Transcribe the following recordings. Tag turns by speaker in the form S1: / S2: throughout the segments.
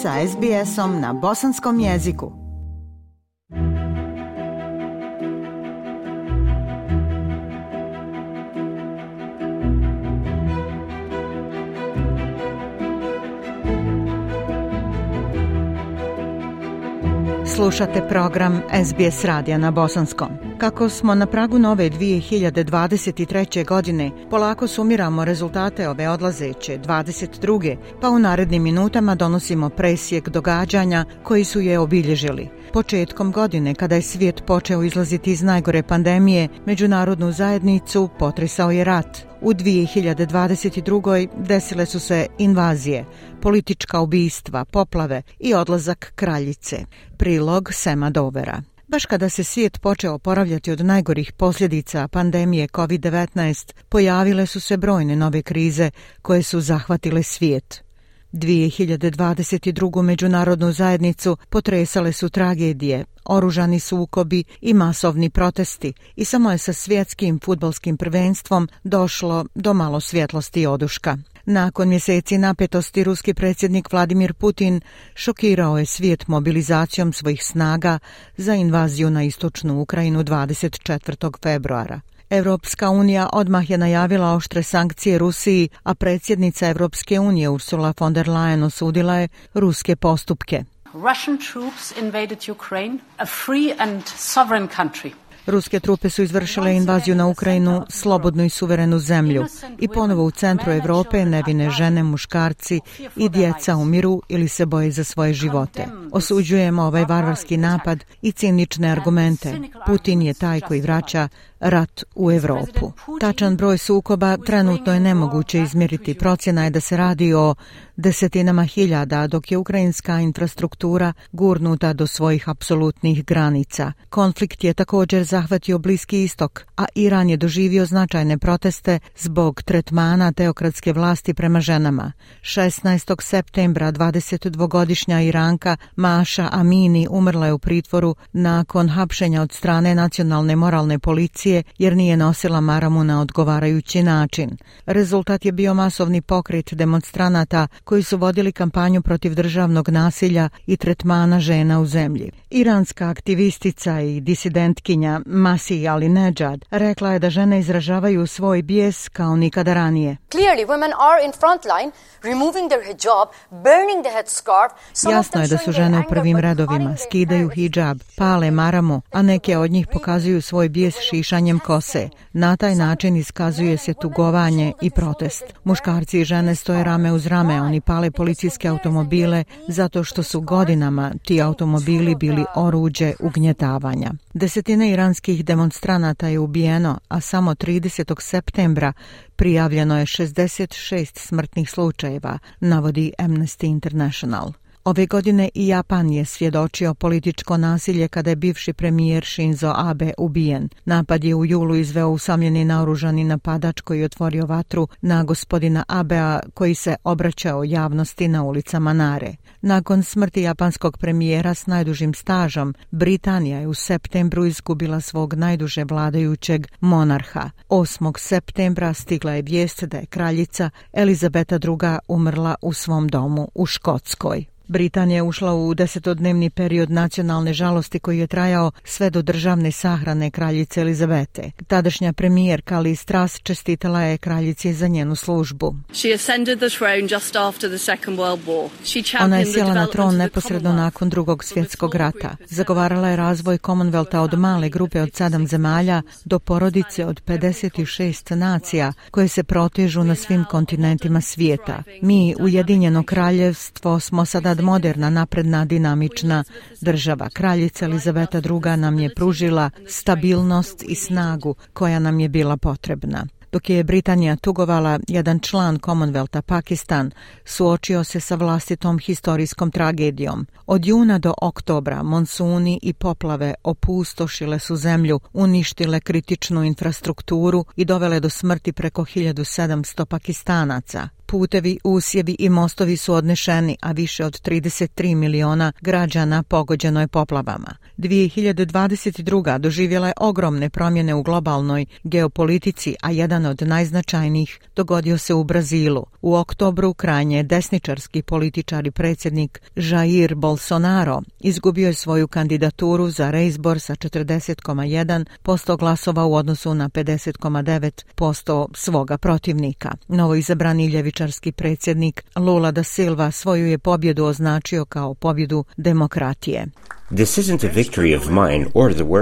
S1: sa SBS-om na bosanskom jeziku. Slušate program SBS radija na bosanskom. Kako smo na pragu nove 2023. godine, polako sumiramo rezultate ove odlazeće 22. pa u narednim minutama donosimo presjek događanja koji su je obilježili. Početkom godine, kada je svijet počeo izlaziti iz najgore pandemije, međunarodnu zajednicu potresao je rat. U 2022. desile su se invazije, politička ubijstva, poplave i odlazak kraljice. Prilog Sema Dovera. Baš kada se svijet počeo oporavljati od najgorih posljedica pandemije COVID-19, pojavile su se brojne nove krize koje su zahvatile svijet. 2022. međunarodnu zajednicu potresale su tragedije, oružani sukobi i masovni protesti i samo je sa svjetskim futbalskim prvenstvom došlo do malo svjetlosti i oduška. Nakon mjeseci napetosti, ruski predsjednik Vladimir Putin šokirao je svijet mobilizacijom svojih snaga za invaziju na istočnu Ukrajinu 24. februara. Evropska unija odmah je najavila oštre sankcije Rusiji, a predsjednica Evropske unije Ursula von der Leyen osudila je ruske postupke. Russian troops invaded Ukraine, a free and sovereign country. Ruske trupe su izvršile invaziju na Ukrajinu, slobodnu i suverenu zemlju. I ponovo u centru Evrope nevine žene, muškarci i djeca umiru ili se boje za svoje živote. Osuđujemo ovaj varvarski napad i cinične argumente. Putin je taj koji vraća rat u Evropu. Tačan broj sukoba trenutno je nemoguće izmjeriti. Procjena je da se radi o desetinama hiljada, dok je ukrajinska infrastruktura gurnuta do svojih apsolutnih granica. Konflikt je također zahvatio Bliski istok, a Iran je doživio značajne proteste zbog tretmana teokratske vlasti prema ženama. 16. septembra 22-godišnja Iranka Maša Amini umrla je u pritvoru nakon hapšenja od strane nacionalne moralne policije policije jer nije nosila maramu na odgovarajući način. Rezultat je bio masovni pokret demonstranata koji su vodili kampanju protiv državnog nasilja i tretmana žena u zemlji. Iranska aktivistica i disidentkinja Masi Ali Nejad rekla je da žene izražavaju svoj bijes kao nikada ranije. Clearly, women are in front line, removing their hijab, burning the headscarf. Jasno je da su žene u prvim redovima, skidaju hijab, pale maramu, a neke od njih pokazuju svoj bijes šišanjem kose. Na taj način iskazuje se tugovanje i protest. Muškarci i žene stoje rame uz rame, oni pale policijske automobile zato što su godinama ti automobili bili oruđe ugnjetavanja. Desetine iranskih demonstranata je ubijeno, a samo 30. septembra prijavljeno je 66 smrtnih slučajeva, navodi Amnesty International. Ove godine i Japan je svjedočio političko nasilje kada je bivši premijer Shinzo Abe ubijen. Napad je u julu izveo usamljeni naoružani napadač koji je otvorio vatru na gospodina Abea koji se obraćao javnosti na ulicama Nare. Nakon smrti japanskog premijera s najdužim stažom, Britanija je u septembru izgubila svog najduže vladajućeg monarha. 8. septembra stigla je vijest da je kraljica Elizabeta II. umrla u svom domu u Škotskoj. Britanija je ušla u desetodnevni period nacionalne žalosti koji je trajao sve do državne sahrane kraljice Elizabete. Tadašnja premijerka Liz Truss čestitala je kraljici za njenu službu. Ona je sjela na tron neposredno nakon drugog svjetskog rata. Zagovarala je razvoj Commonwealtha od male grupe od sedam zemalja do porodice od 56 nacija koje se protežu na svim kontinentima svijeta. Mi, Ujedinjeno kraljevstvo, smo sada moderna, napredna, dinamična država. Kraljica Elizaveta II. nam je pružila stabilnost i snagu koja nam je bila potrebna. Dok je Britanija tugovala, jedan član Commonwealtha Pakistan suočio se sa vlastitom historijskom tragedijom. Od juna do oktobra monsuni i poplave opustošile su zemlju, uništile kritičnu infrastrukturu i dovele do smrti preko 1700 pakistanaca. Putevi, usjevi i mostovi su odnešeni, a više od 33 miliona građana pogođeno je poplavama. 2022. doživjela je ogromne promjene u globalnoj geopolitici, a jedan od najznačajnijih dogodio se u Brazilu. U oktobru krajnje desničarski političar i predsjednik Jair Bolsonaro izgubio je svoju kandidaturu za reizbor sa 40,1% glasova u odnosu na 50,9% svoga protivnika. Novo izabrani desničarski predsjednik Lula da Silva svoju je pobjedu označio kao pobjedu demokratije.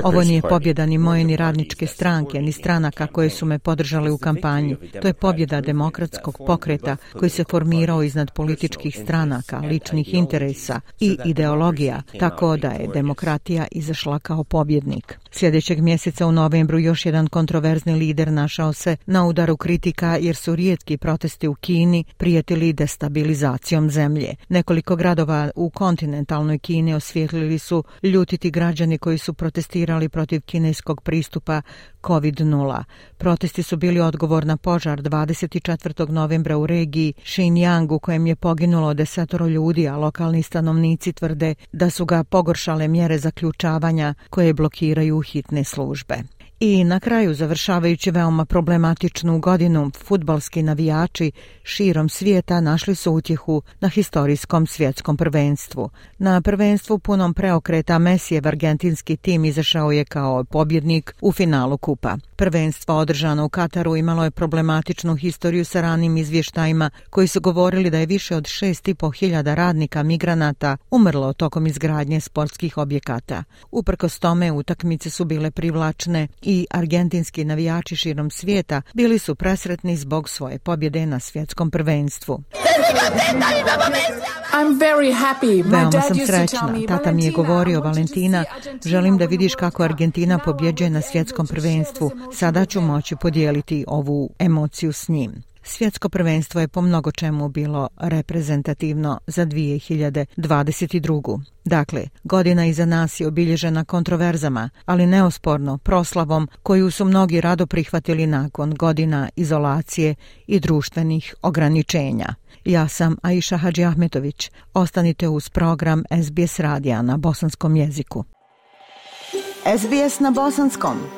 S1: Ovo nije pobjeda ni moje ni radničke stranke, ni stranaka koje su me podržale u kampanji. To je pobjeda demokratskog pokreta koji se formirao iznad političkih stranaka, ličnih interesa i ideologija, tako da je demokratija izašla kao pobjednik. Sljedećeg mjeseca u novembru još jedan kontroverzni lider našao se na udaru kritika jer su rijetki protesti u Kini prijetili destabilizacijom zemlje. Nekoliko gradova u kontinentalnoj Kini osvijetlili su ljutiti građani koji su protestirali protiv kineskog pristupa COVID-0. Protesti su bili odgovor na požar 24. novembra u regiji Xinjiang u kojem je poginulo desetoro ljudi, a lokalni stanovnici tvrde da su ga pogoršale mjere zaključavanja koje blokiraju hitne službe. I na kraju, završavajući veoma problematičnu godinu, futbalski navijači širom svijeta našli su utjehu na historijskom svjetskom prvenstvu. Na prvenstvu punom preokreta Mesijev argentinski tim izašao je kao pobjednik u finalu kupa. Prvenstvo održano u Kataru imalo je problematičnu historiju sa ranim izvještajima koji su govorili da je više od 6,5 hiljada radnika migranata umrlo tokom izgradnje sportskih objekata. Uprkos tome, utakmice su bile privlačne i argentinski navijači širom svijeta bili su presretni zbog svoje pobjede na svjetskom prvenstvu.
S2: I'm very happy.
S1: Veoma sam srećna. Tata mi je govorio, Valentina, želim da vidiš kako Argentina pobjeđuje na svjetskom prvenstvu. Sada ću moći podijeliti ovu emociju s njim. Svjetsko prvenstvo je po mnogo čemu bilo reprezentativno za 2022. Dakle, godina iza nas je obilježena kontroverzama, ali neosporno proslavom koju su mnogi rado prihvatili nakon godina izolacije i društvenih ograničenja. Ja sam Aisha Hadži Ahmetović. Ostanite uz program SBS radija na bosanskom jeziku.
S3: SBS na bosanskom.